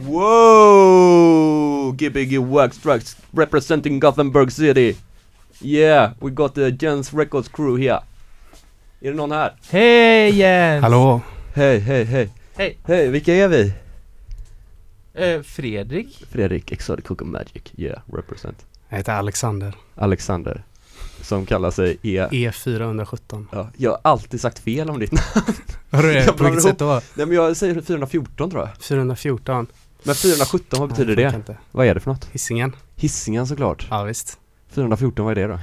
Whoa! Gbg Wax Trucks representing Gothenburg City. Yeah, we got the Jens Records crew here. Är det någon här? Hej Jens! Hallå? Hej, hej, hej. Hej! Hej, vilka är vi? Eh, Fredrik? Fredrik, Exotic Cook and Magic. Yeah, represent. Jag heter Alexander. Alexander. Som kallar sig E. E417. Ja, jag har alltid sagt fel om ditt namn. Hörru, Jag på blandar vilket sätt då? Nej men jag säger 414 tror jag. 414. Men 417, vad betyder Nej, det? Vad är det för något? Hisingen. Hisingen såklart. Ja visst. 414, vad är det då?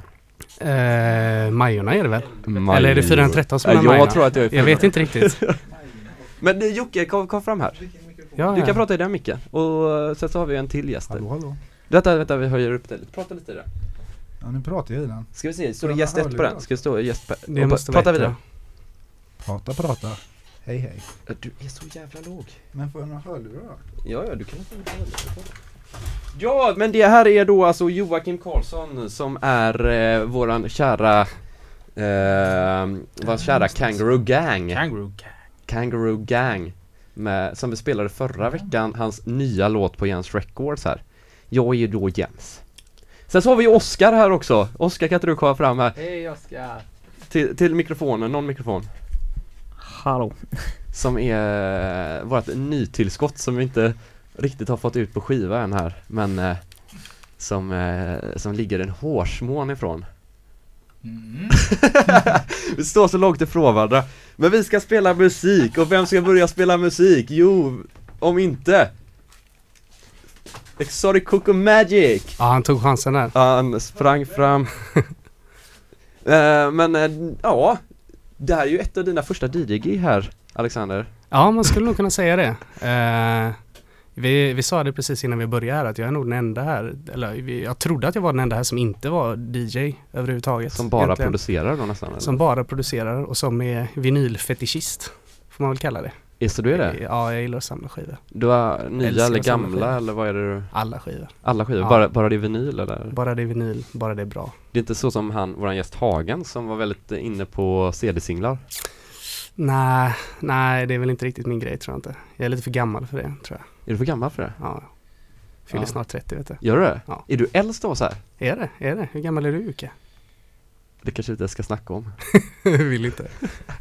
Eh, Majorna är det väl? Maj- Eller är det 413 som är Ja, jag Majorna? tror att jag är Jag vet inte riktigt. Men Jocke, kom, kom fram här. Ja, Du kan ja. prata i den micken. Och eh, sen så har vi en till gäst. Hallå hallå. Vänta, vänta, vi höjer upp det lite. Prata lite i den. Ja nu pratar jag i den. Ska vi se, står det gäst ha 1 på den? Ska det stå gäst på Det och måste Prata vara vidare. Prata prata. Hej hej. Du är så jävla låg. Men får jag några hörlurar? Ja, ja, du kan få lite hörlurar. Ja, men det här är då alltså Joakim Karlsson som är eh, våran kära eh, vår kära Kangaroo Gang. Kangaroo Kangaroo Gang med, som vi spelade förra veckan, hans nya låt på Jens Records här. Jag är ju då Jens. Sen så har vi ju Oskar här också. Oskar kan inte du komma fram här Hej Oskar! till, till mikrofonen, någon mikrofon. Hallå. Som är vårt nytillskott som vi inte riktigt har fått ut på skiva än här. Men eh, som, eh, som ligger en hårsmån ifrån. Mm. vi står så långt ifrån varandra. Men vi ska spela musik och vem ska börja spela musik? Jo, om inte Exotic Coco Magic! Ja, han tog chansen där. Han sprang fram Eh, Men eh, ja, det här är ju ett av dina första DJ-gig här Alexander Ja, man skulle nog kunna säga det. Eh, vi, vi sa det precis innan vi började här att jag är nog den enda här, eller vi, jag trodde att jag var den enda här som inte var DJ överhuvudtaget. Som bara egentligen. producerar då nästan eller? Som bara producerar och som är vinylfetischist. Får man väl kalla det. Är du är det? Ja, jag gillar att samla skivor. Du har nya eller gamla eller vad är det du? Alla skivor. Alla skivor? Ja. Bara, bara det är vinyl eller? Bara det är vinyl, bara det är bra. Det är inte så som han, våran gäst Hagen som var väldigt inne på CD-singlar? Nej, nej det är väl inte riktigt min grej tror jag inte. Jag är lite för gammal för det tror jag. Är du för gammal för det? Ja. Fyller Ja. snart 30 vet du. Gör du det? Ja. Är du äldst av oss här? Är det? Är det? Hur gammal är du Jocke? Det kanske vi inte ska snacka om. Vill inte.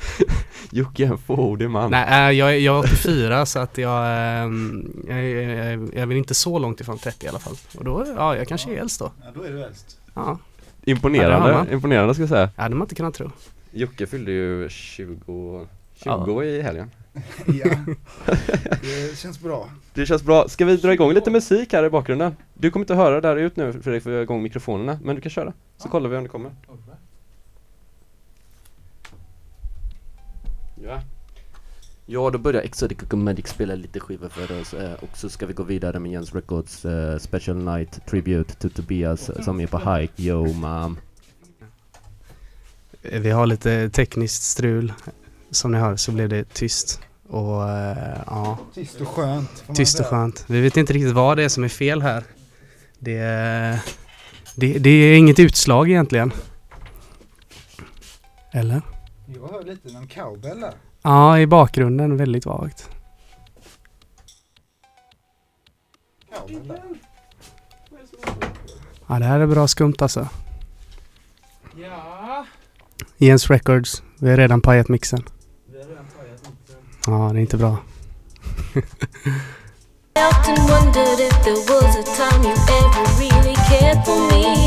Jocke är en fåordig man. Nej, äh, jag, är- jag är 84 så att jag, ähm, jag, jag, jag vill inte så långt ifrån 30 i alla fall. Och då, ja jag kanske är äldst då. Ja då är du äldst. Ja, Ja, det Imponerande, man. imponerande ska jag säga. det hade man inte kunnat tro. Jocke fyllde ju 20, 20 Ja. i helgen. ja. Det känns bra. Det känns bra. Ska vi dra igång lite musik här i bakgrunden? Du kommer inte höra där ut nu Fredrik för vi har igång mikrofonerna, men du kan köra. Så kollar vi om det kommer. Ja. Ja, då börjar Exotic Coco Magic spela lite skivor för oss eh, och så ska vi gå vidare med Jens Records eh, Special Night Tribute to Tobias eh, som är på Hike Yo Mom. Vi har lite tekniskt strul. Som ni hör så blev det tyst. Och äh, ja, Tyst och skönt. tyst och skönt. Vi vet inte riktigt vad det är som är fel här. Det, det, det är inget utslag egentligen. Eller? Jag hör lite någon cowbell där. Ja, i bakgrunden väldigt vagt. Cowbell där. Ja, det här är bra skumt alltså. Ja, Jens Records. Vi har redan pajat mixen. vi har redan tagit mixen. Ja, det är inte bra. Often wondered if there was a time you ever really cared for me.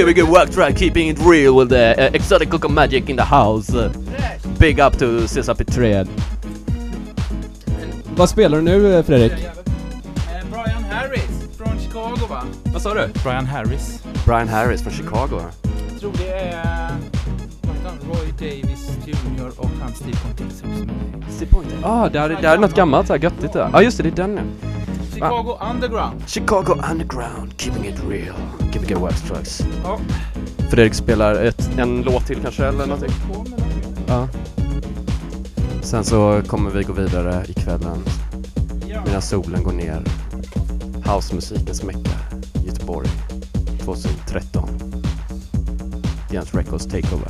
Okay, we can work track keeping it real with the uh, exotic cocoa magic in the house. Uh, big up to Cesar Petrén. Vad spelar du nu eh, Fredrik? Brian Harris från Chicago va? Vad sa du? Brian Harris. Brian Harris från Chicago. Jag tror det är? Roy Davis Jr och han Steve Pontius också med. Ah, det här, är- det här är något gammalt så här göttigt där. Ja ah, just det, det är den nu. Chicago Underground. Chicago Underground, keeping it real. Wax Trucks. Ja. Fredrik spelar ett, en låt till kanske eller någonting. Ja. Sen så kommer vi gå vidare i kvällen Ja. medan solen går ner. Housemusikens mecka, Göteborg, 2013. Jens Records Takeover.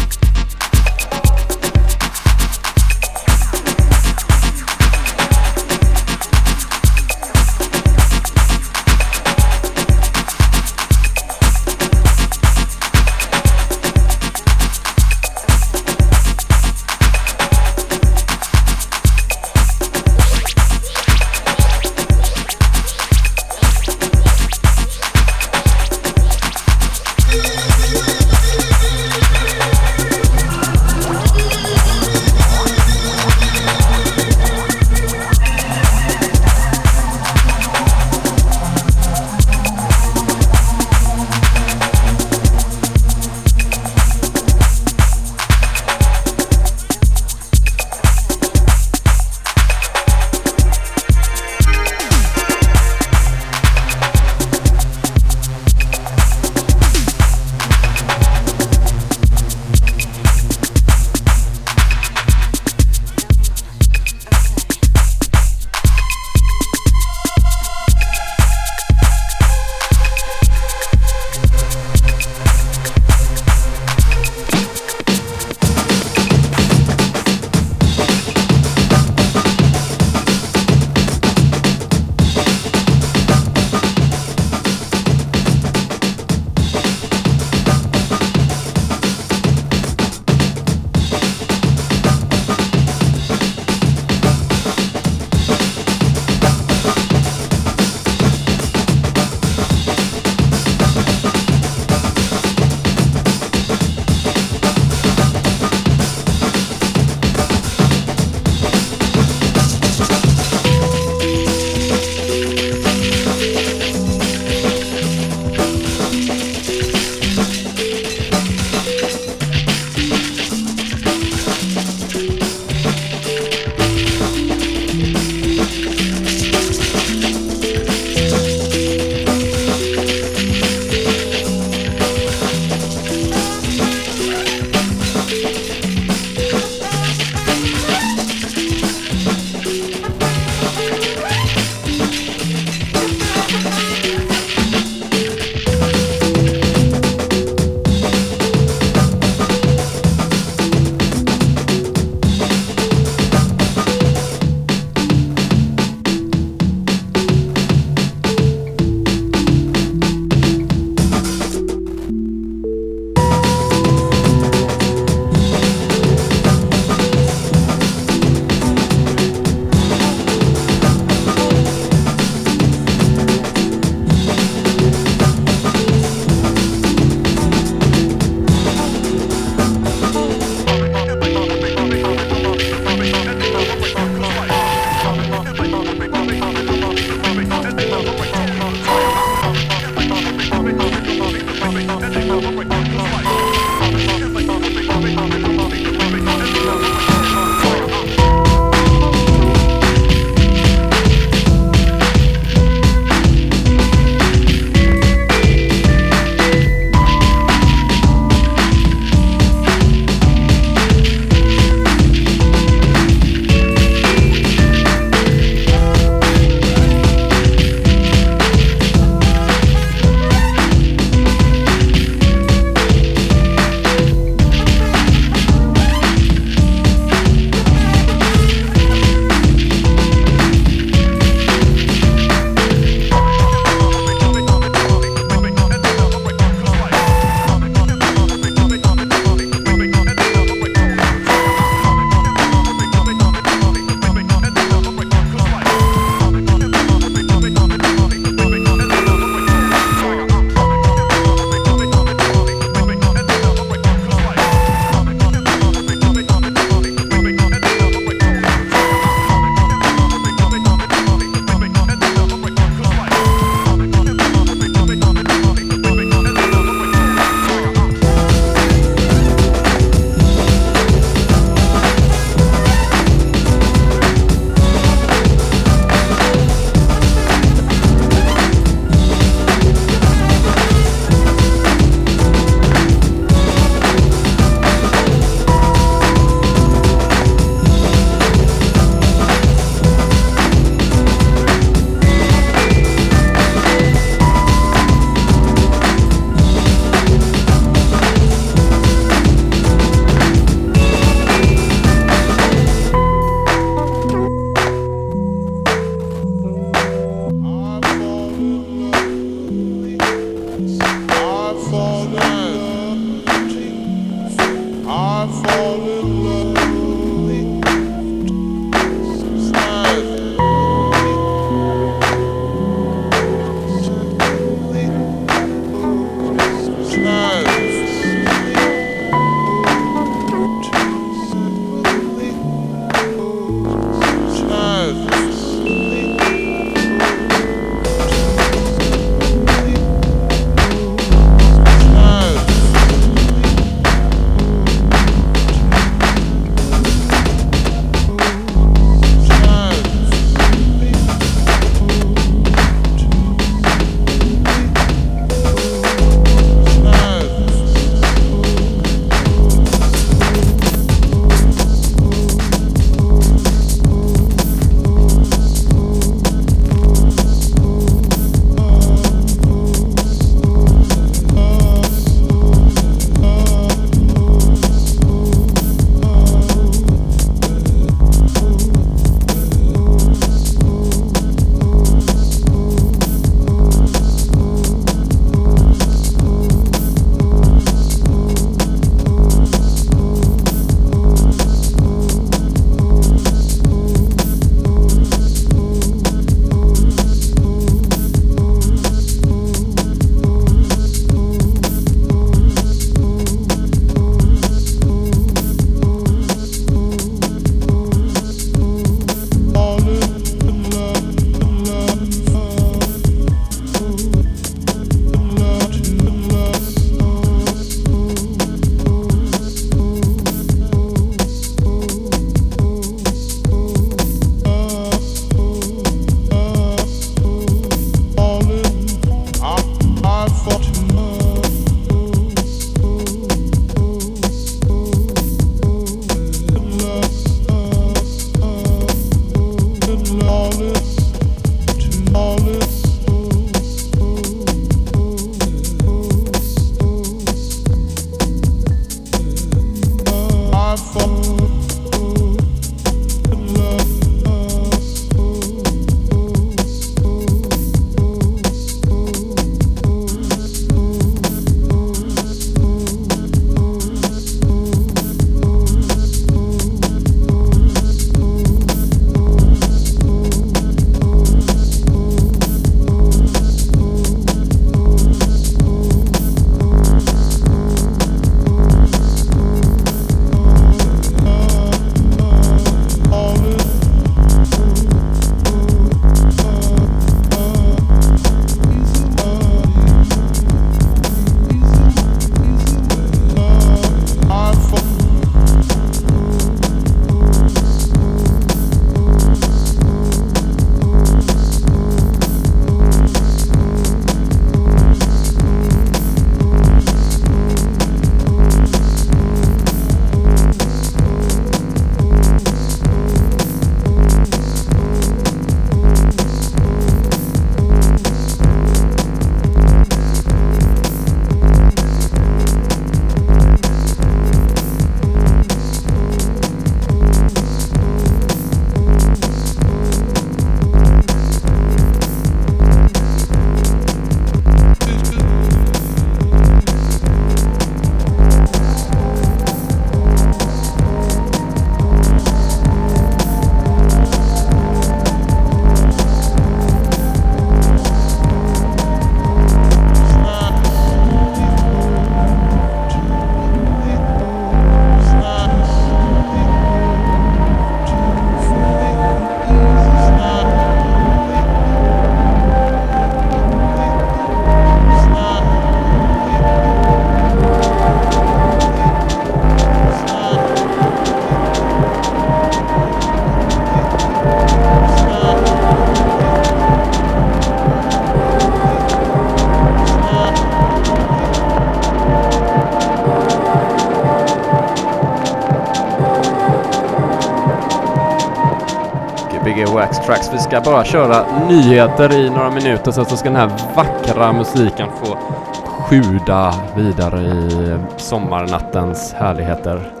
Ska bara köra nyheter i några minuter sen så ska den här vackra musiken få sjuda vidare i sommarnattens härligheter.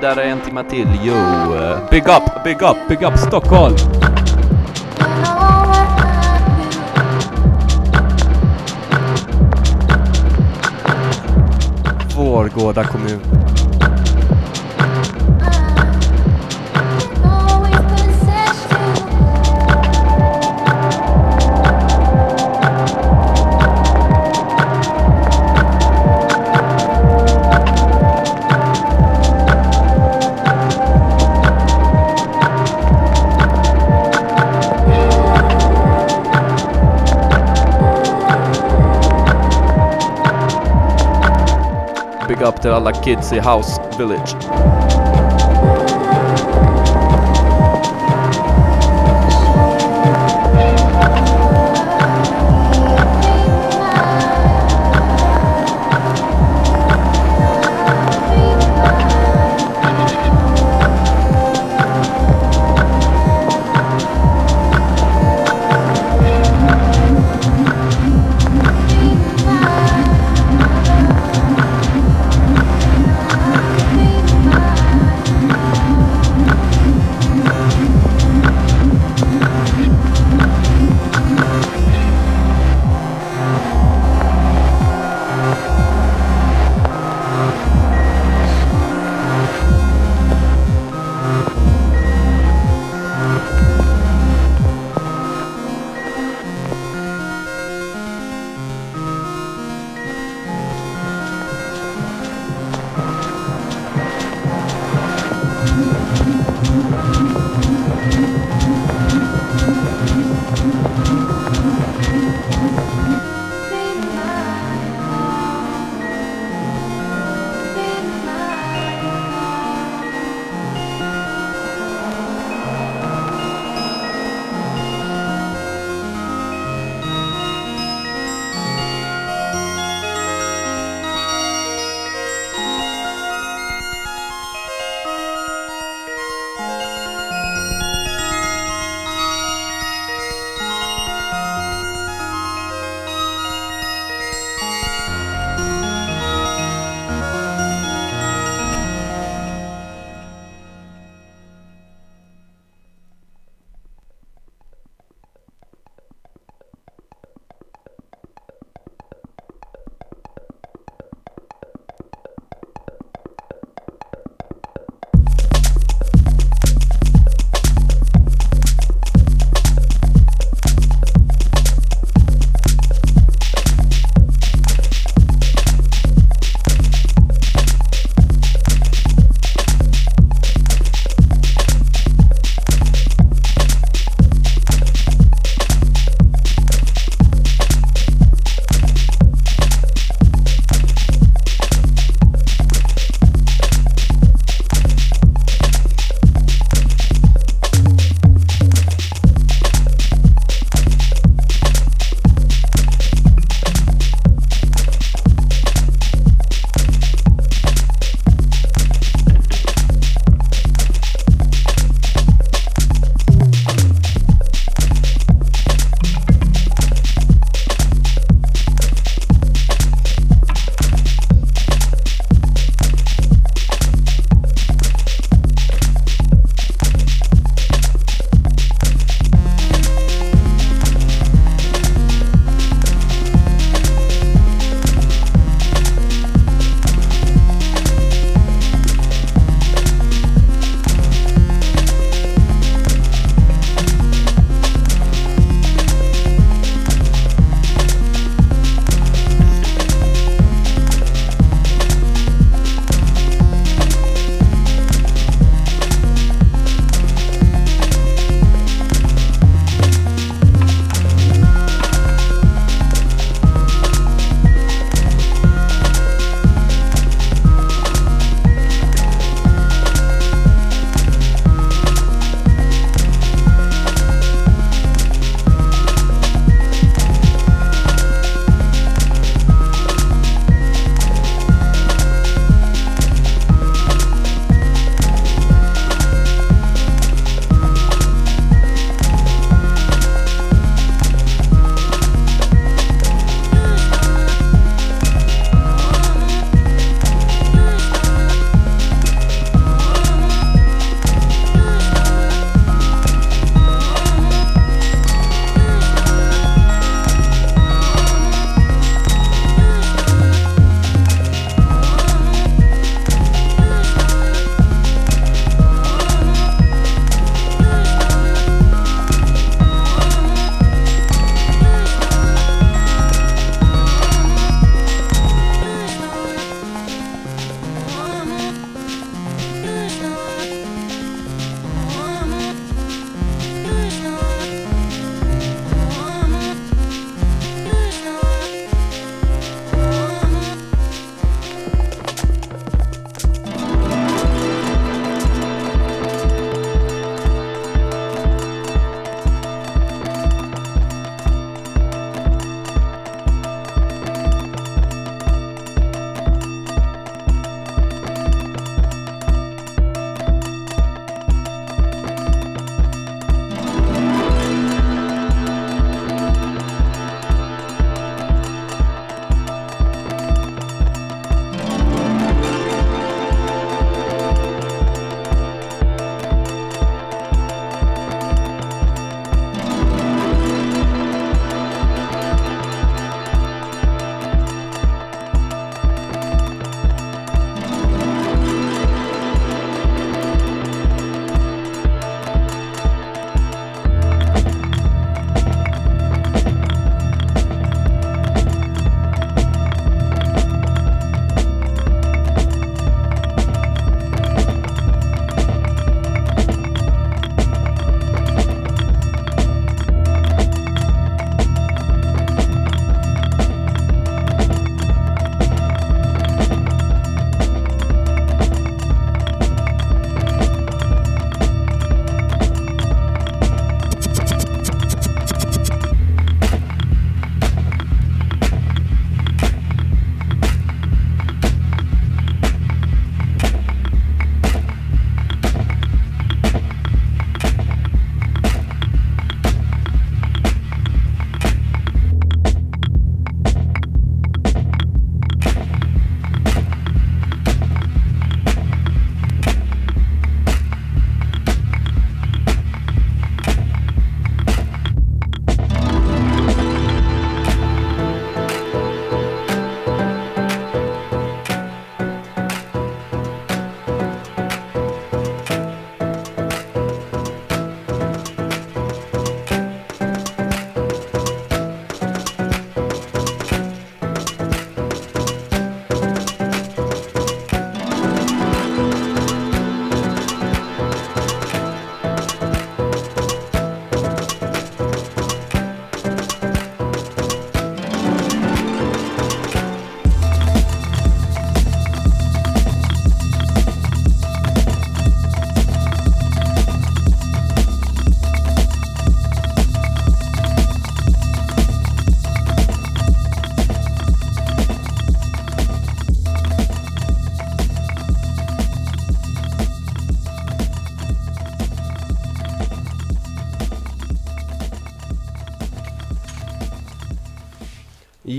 Vidare en timme till. Yo! Eh, big up, big up, big up Stockholm! Vårgårda kommun. Kids House Village.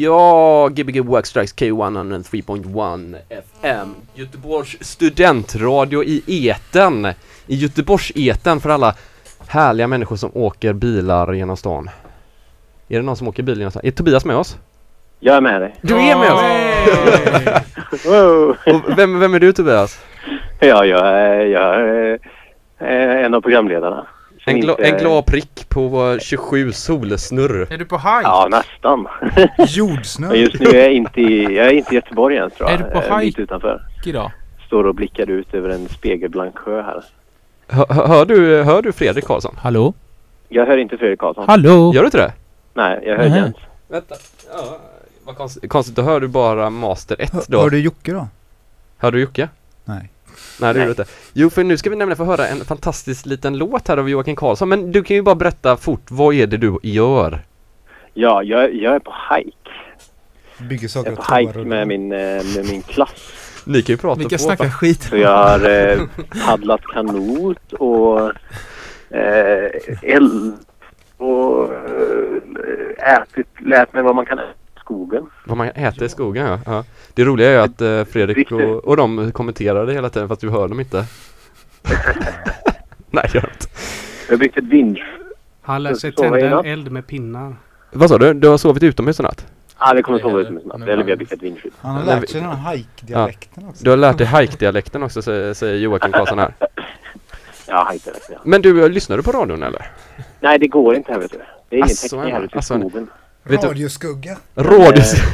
Ja, Gbg Workstrikes K103.1 FM Göteborgs studentradio i eten I Göteborgs eten för alla härliga människor som åker bilar genom stan Är det någon som åker bil genom stan? Är Tobias med oss? Jag är med dig. Du är med oss! Och vem, vem är du Tobias? Ja, jag är, jag är en av programledarna. En, gla, inte- en glad prick på eh, 27 solsnurr Är du på hajk? Ja, nästan. Jordsnö. Men just nu är jag inte i, jag är inte i Göteborg än tror jag. Är du på Eh? Lite utanför. idag? Står och blickar ut över en spegelblank sjö här. hör, hör, du, hör du Fredrik Karlsson? Hallå? Jag hör inte Fredrik Karlsson. Hallå? Gör du inte det? Nej, jag hör Nähä. Jens. Vänta, ja, vad konstigt, konstigt, då hör du bara Master 1 Hör, då hör du Jocke då? Hör du Jocke? Nej. Nej det gör du inte. Jo för nu ska vi nämligen få höra en fantastisk liten låt här av Joakim Karlsson men du kan ju bara berätta fort, vad är det du gör? Ja, jag, jag är på hike. Bygger Jag saker är och på hike med min, eh, med min klass. Ni kan ju prata Vilka på snackar skit? Så jag har eh, paddlat kanot och eh, eld och eh, ätit, lärt mig vad man kan äta skogen. vad man äter i skogen ja. ja. Det roliga är ju att eh, Fredrik och, och de kommenterade hela tiden fast du hör dem inte. Nej gör inte. Jag har byggt ett vind... Han lär sig tända en natt? eld med pinnar. Vad sa du? Du har sovit utomhus i natt? Ja, det kommer Det sova är ut med det. snabbt. Nu Eller vi har byggt ett vindskydd. Han har lärt vi- sig den här hike-dialekten också. Du har lärt dig hike-dialekten också säger, säger Joakim Karlsson här. Ja, hajk det. Ja. Men du, eh, lyssnar du på radion eller? Nej, det går inte här vet du. Det är ingen Asså, täckning här ute i alltså, skogen. Du- Radioskugga. Radios...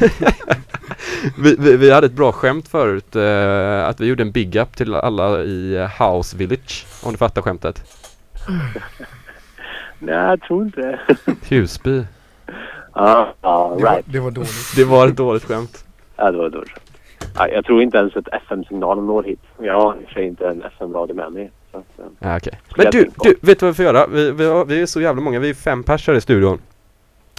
vi, vi, vi hade ett bra skämt förut, eh, att vi gjorde en big up till alla i eh, House Village, om du fattar skämtet. Nej, jag tror inte det. Husby. Ja, ja, Det var, right. det var dåligt. Det var ett dåligt skämt. Ja, det var dåligt. Ja, jag tror inte ens att FM-signalen når hit. Jag har i inte en FM-radio med mig. Så eh, Ja, okej. Men du, du, vet du vad vi får göra? Vi, vi, har, vi är så jävla många, vi är fem pers här i studion.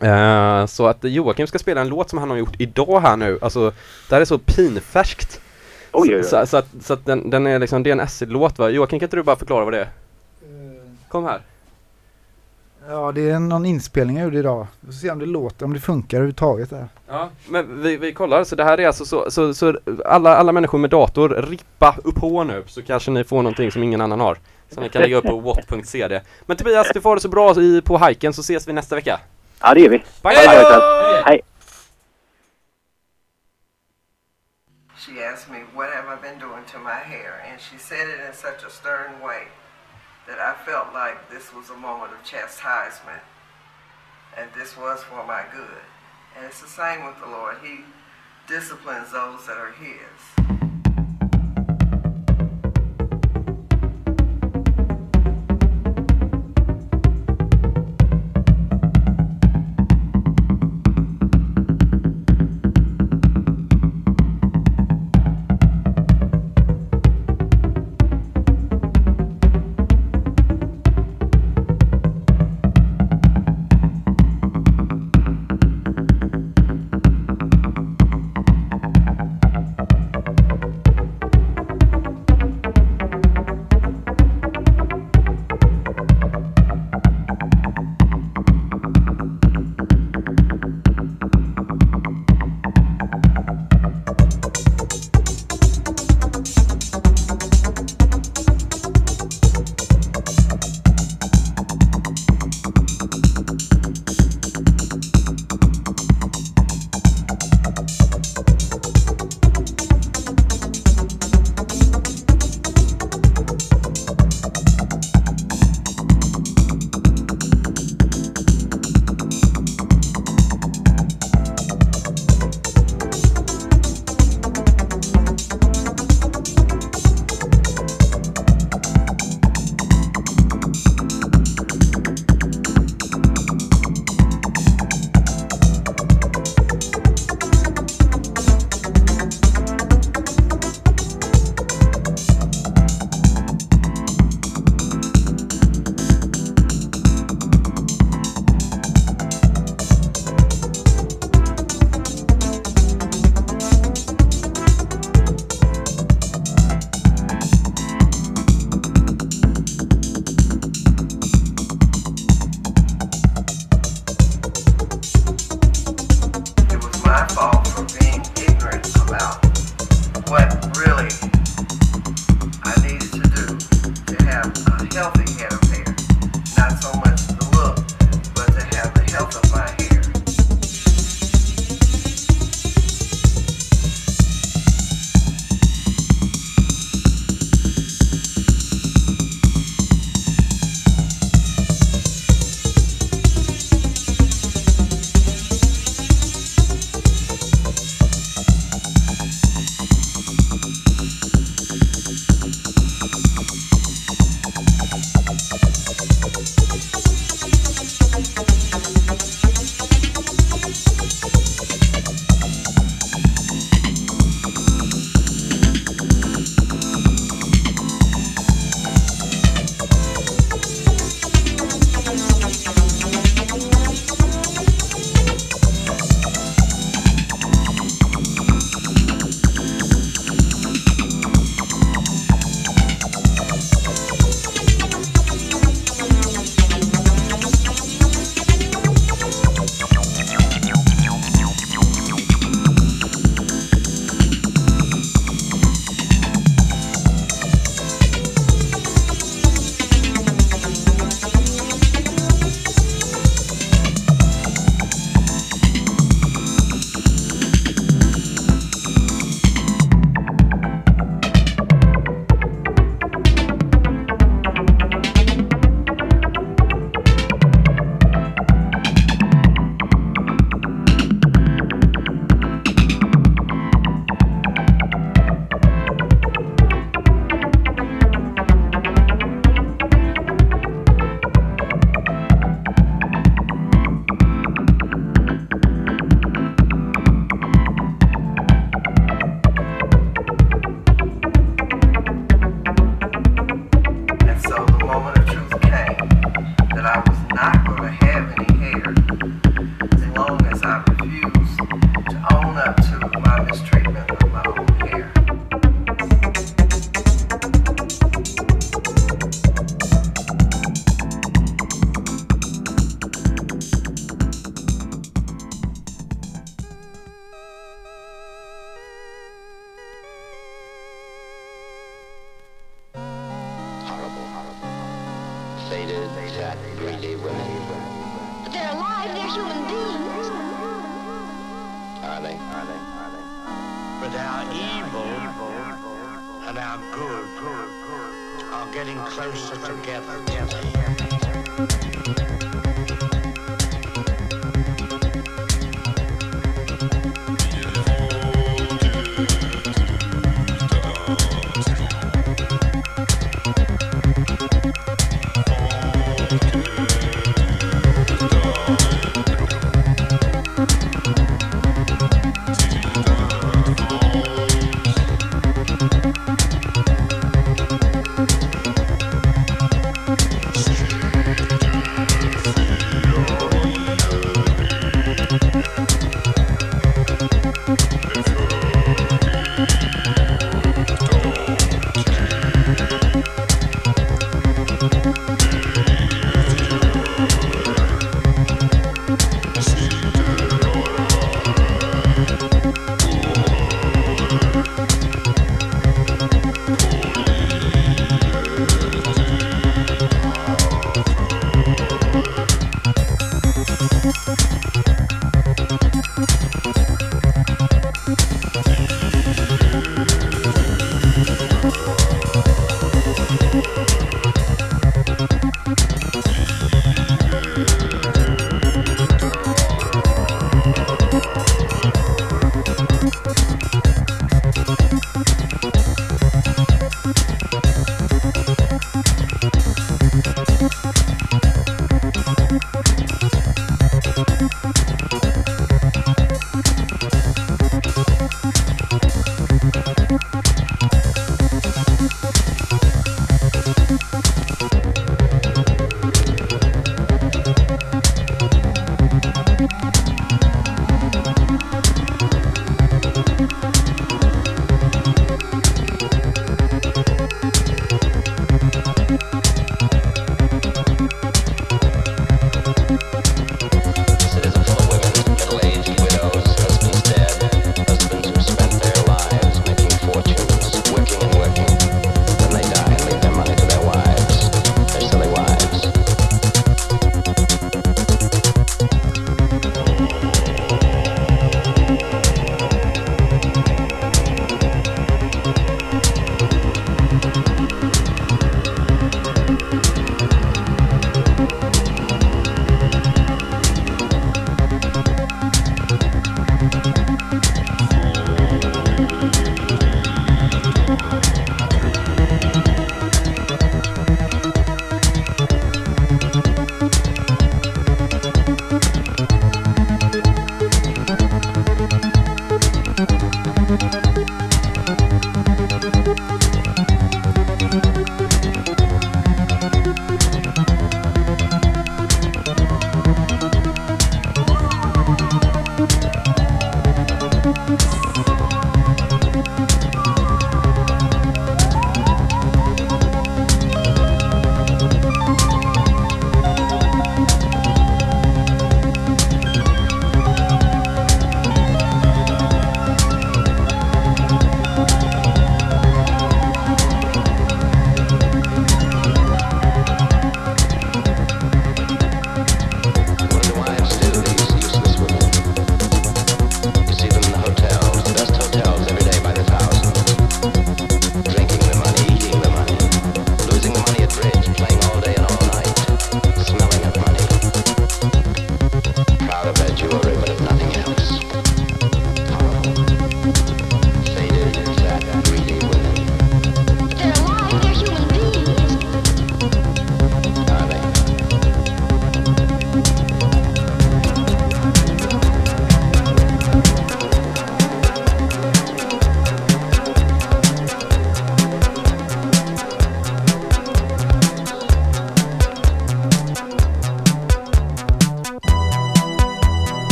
Eh, så att Joakim ska spela en låt som han har gjort idag här nu, alltså det här är så pinfärskt. Oj, oj, oj. Så, så att, så att den, den är liksom, det är en acid-låt va? Joakim kan inte du bara förklara vad det är? Kom här. Ja, det är någon inspelning jag gjorde idag. Vi får se om det låter, om det funkar överhuvudtaget där. Ja, men vi, vi kollar, så det här är alltså så, så, så alla, alla människor med dator, rippa upp på nu så kanske ni får någonting som ingen annan har. Som ni kan lägga upp på what.cd. Men Tobias, du får det så bra i, på hiken så ses vi nästa vecka. Ja, det gör vi. Bye, Bye, bye. bye. She asked me, What have I been doing to my hair? And she said it in such a stern way that I felt like this was a moment of chastisement. And this was for my good. And it's the same with the Lord. He disciplines those that are His.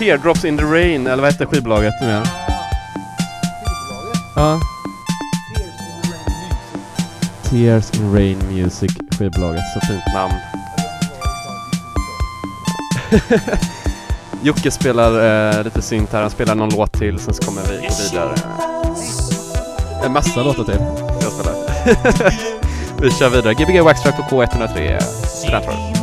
Teardrops in the rain, eller vad hette skivbolaget nu igen? Ja. Tears in Rain Music, skivbolaget. Så fint namn. Jocke spelar eh, lite synt här, han spelar någon låt till, sen så kommer vi gå vidare. En massa låtar till jag spelar. vi kör vidare. Gbg Waxtrack på K103, Studentradion.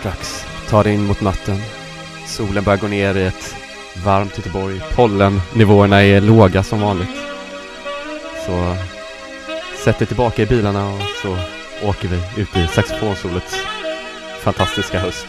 Strax. Ta tar dig in mot natten. Solen börjar gå ner i ett varmt Göteborg. Pollennivåerna är låga som vanligt. Så sätt dig tillbaka i bilarna och så åker vi ut i saxofonsolets fantastiska höst.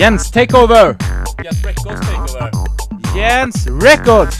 Jens Takeover! Jens Records Takeover. Jens Records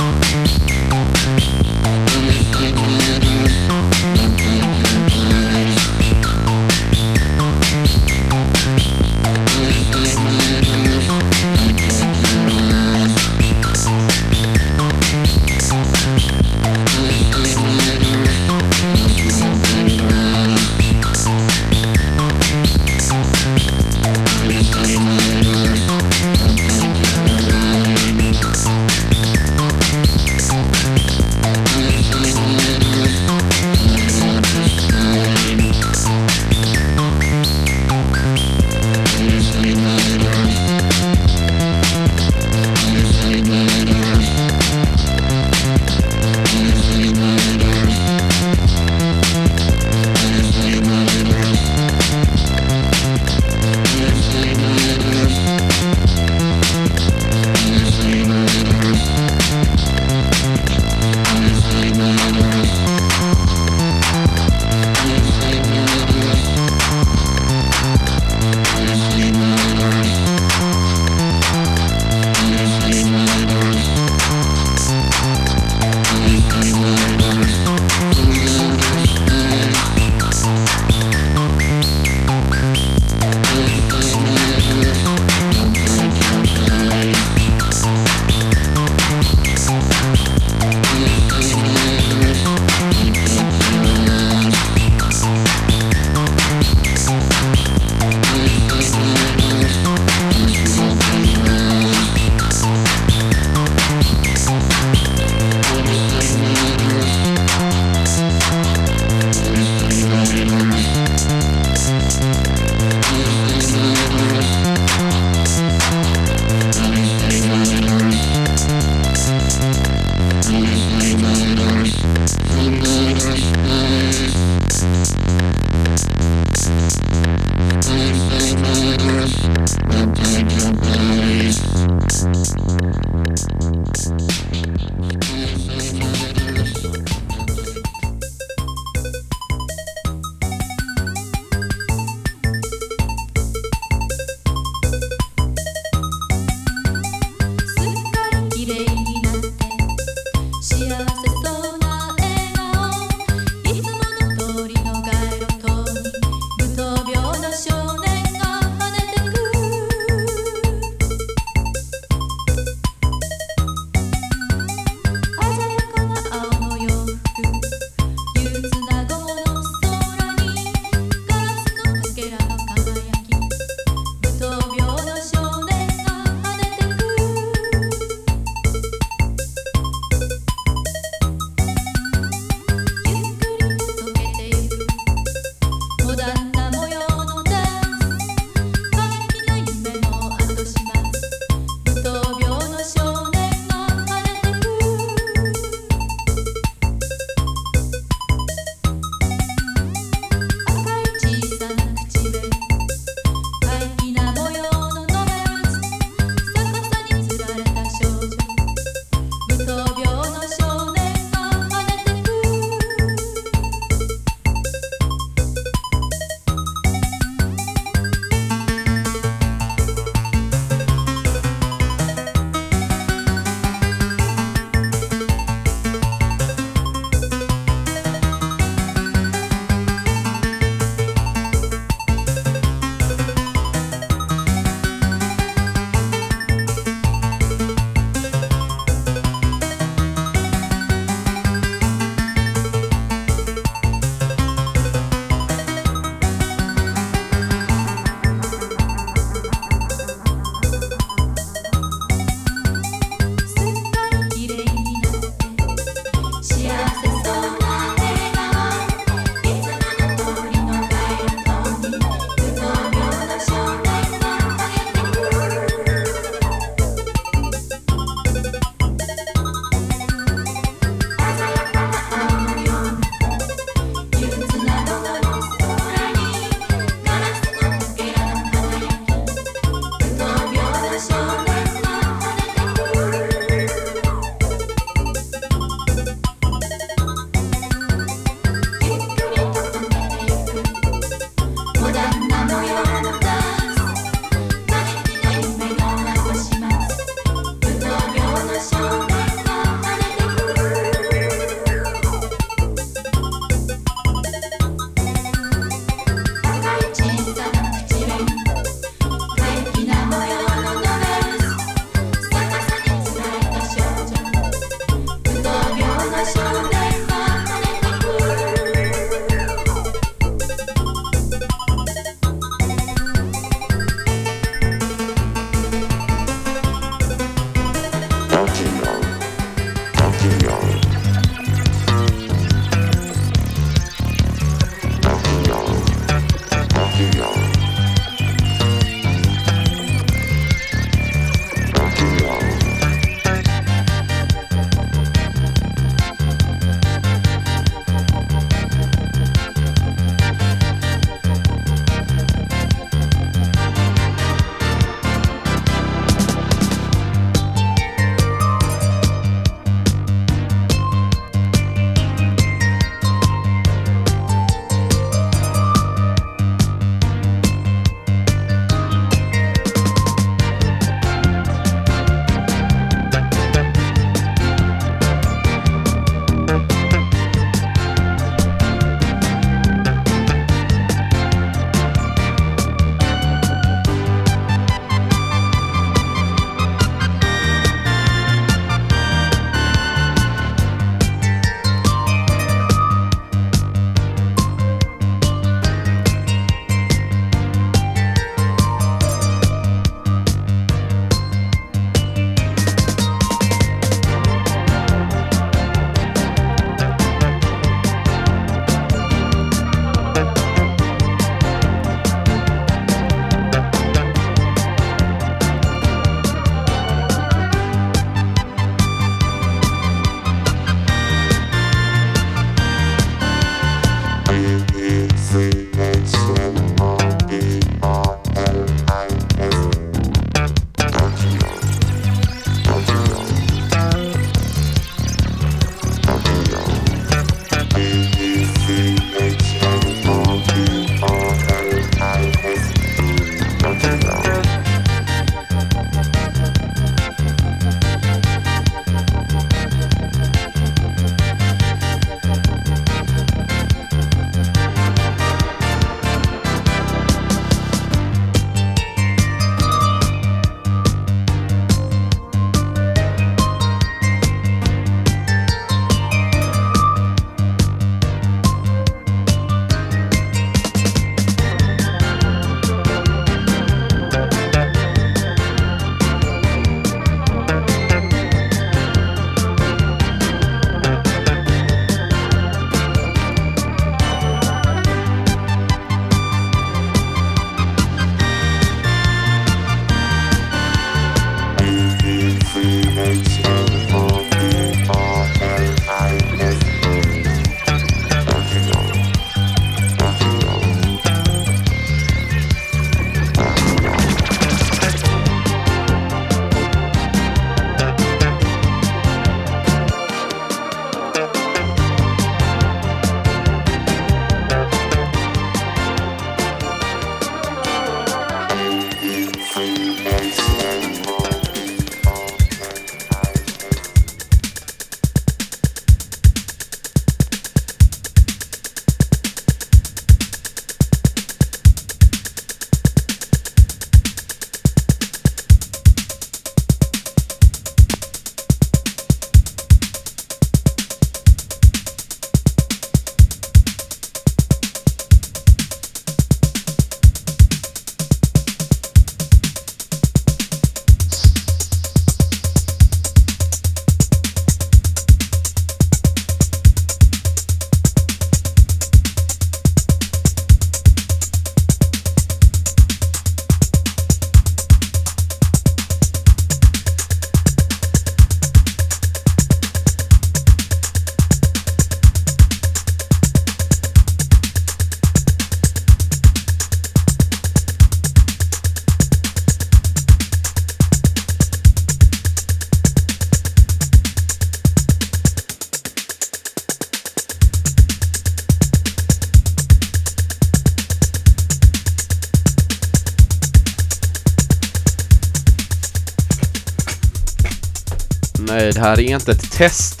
Nej det här är inte ett test.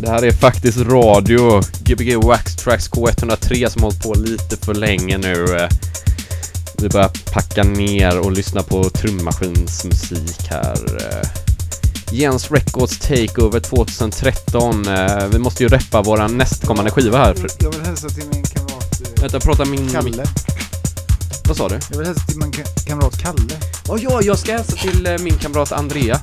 Det här är faktiskt radio. Gbg Wax Tracks K103 som hållit på lite för länge nu. Eh, Vi börjar packa ner och lyssna på trummaskinsmusik här. Eh, Jens Records Takeover 2013. Eh, Vi måste ju reppa våran nästkommande skiva här. Jag vill hälsa till min kamrat vänta, prata min... Kalle. Vad sa du? Jag vill hälsa till min ka- kamrat Kalle. Oh, ja, jag ska hälsa till min kamrat Andrea.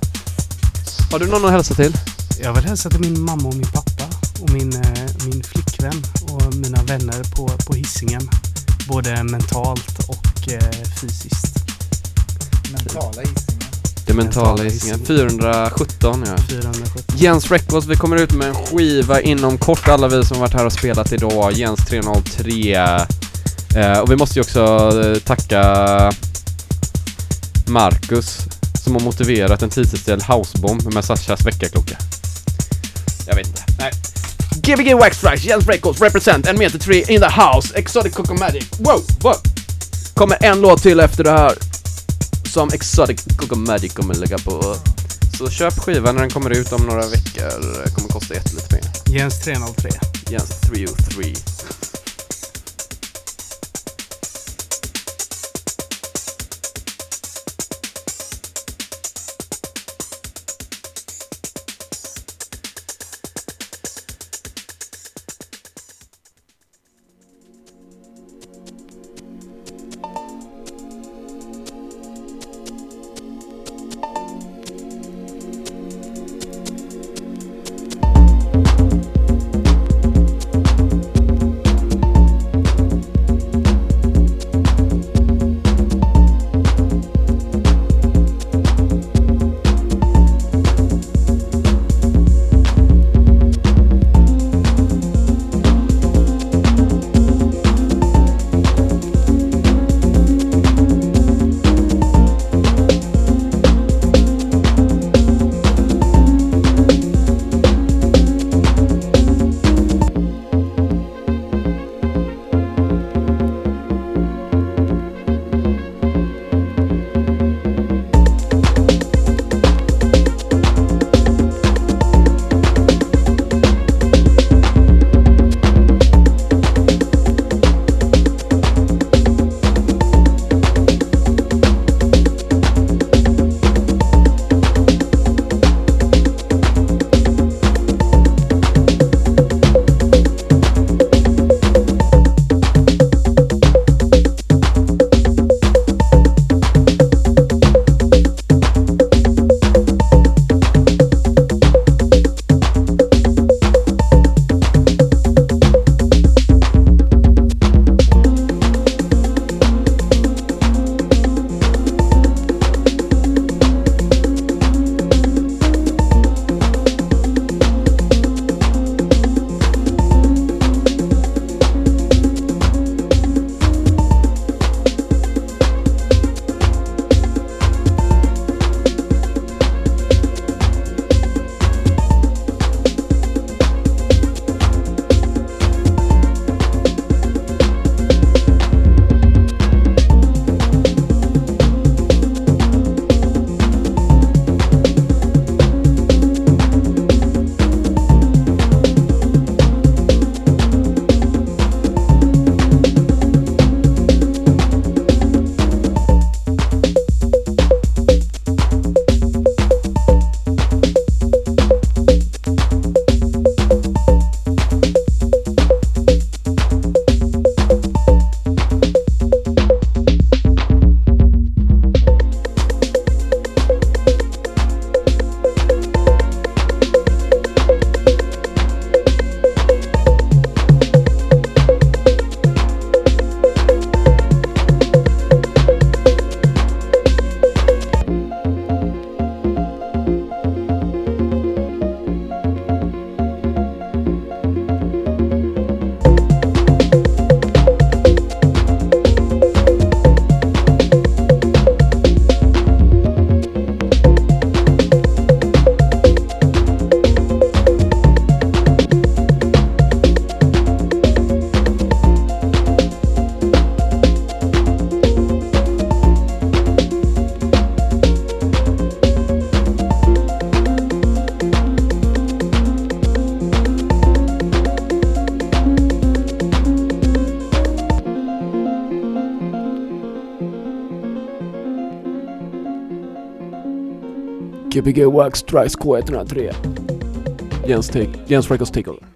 Har du någon att hälsa till? Jag vill hälsa till min mamma och min pappa och min, eh, min flickvän och mina vänner på, på Hisingen. Både mentalt och eh, fysiskt. Mentala Hisingen. Det mentala. Hisingen. 417 ja. 417. Jens Records, vi kommer ut med en skiva inom kort alla vi som varit här och spelat idag. Jens 303. Eh, och vi måste ju också eh, tacka Marcus som har motiverat en tidsinställd housebomb med Sashas väckarklocka. Jag vet inte. Nej. Gbg Wax Tracks, Jens Records represent en meter 3 in the house, Exotic Cocomatic. Wow, wow! Kommer en låt till efter det här som Exotic Cocomatic kommer lägga på. Så köp skivan när den kommer ut om några veckor. Kommer kosta jättelite pengar. Jens 303. Jens 303. Gbg Wax Strikes K103. Jens, Jens Records Tickle.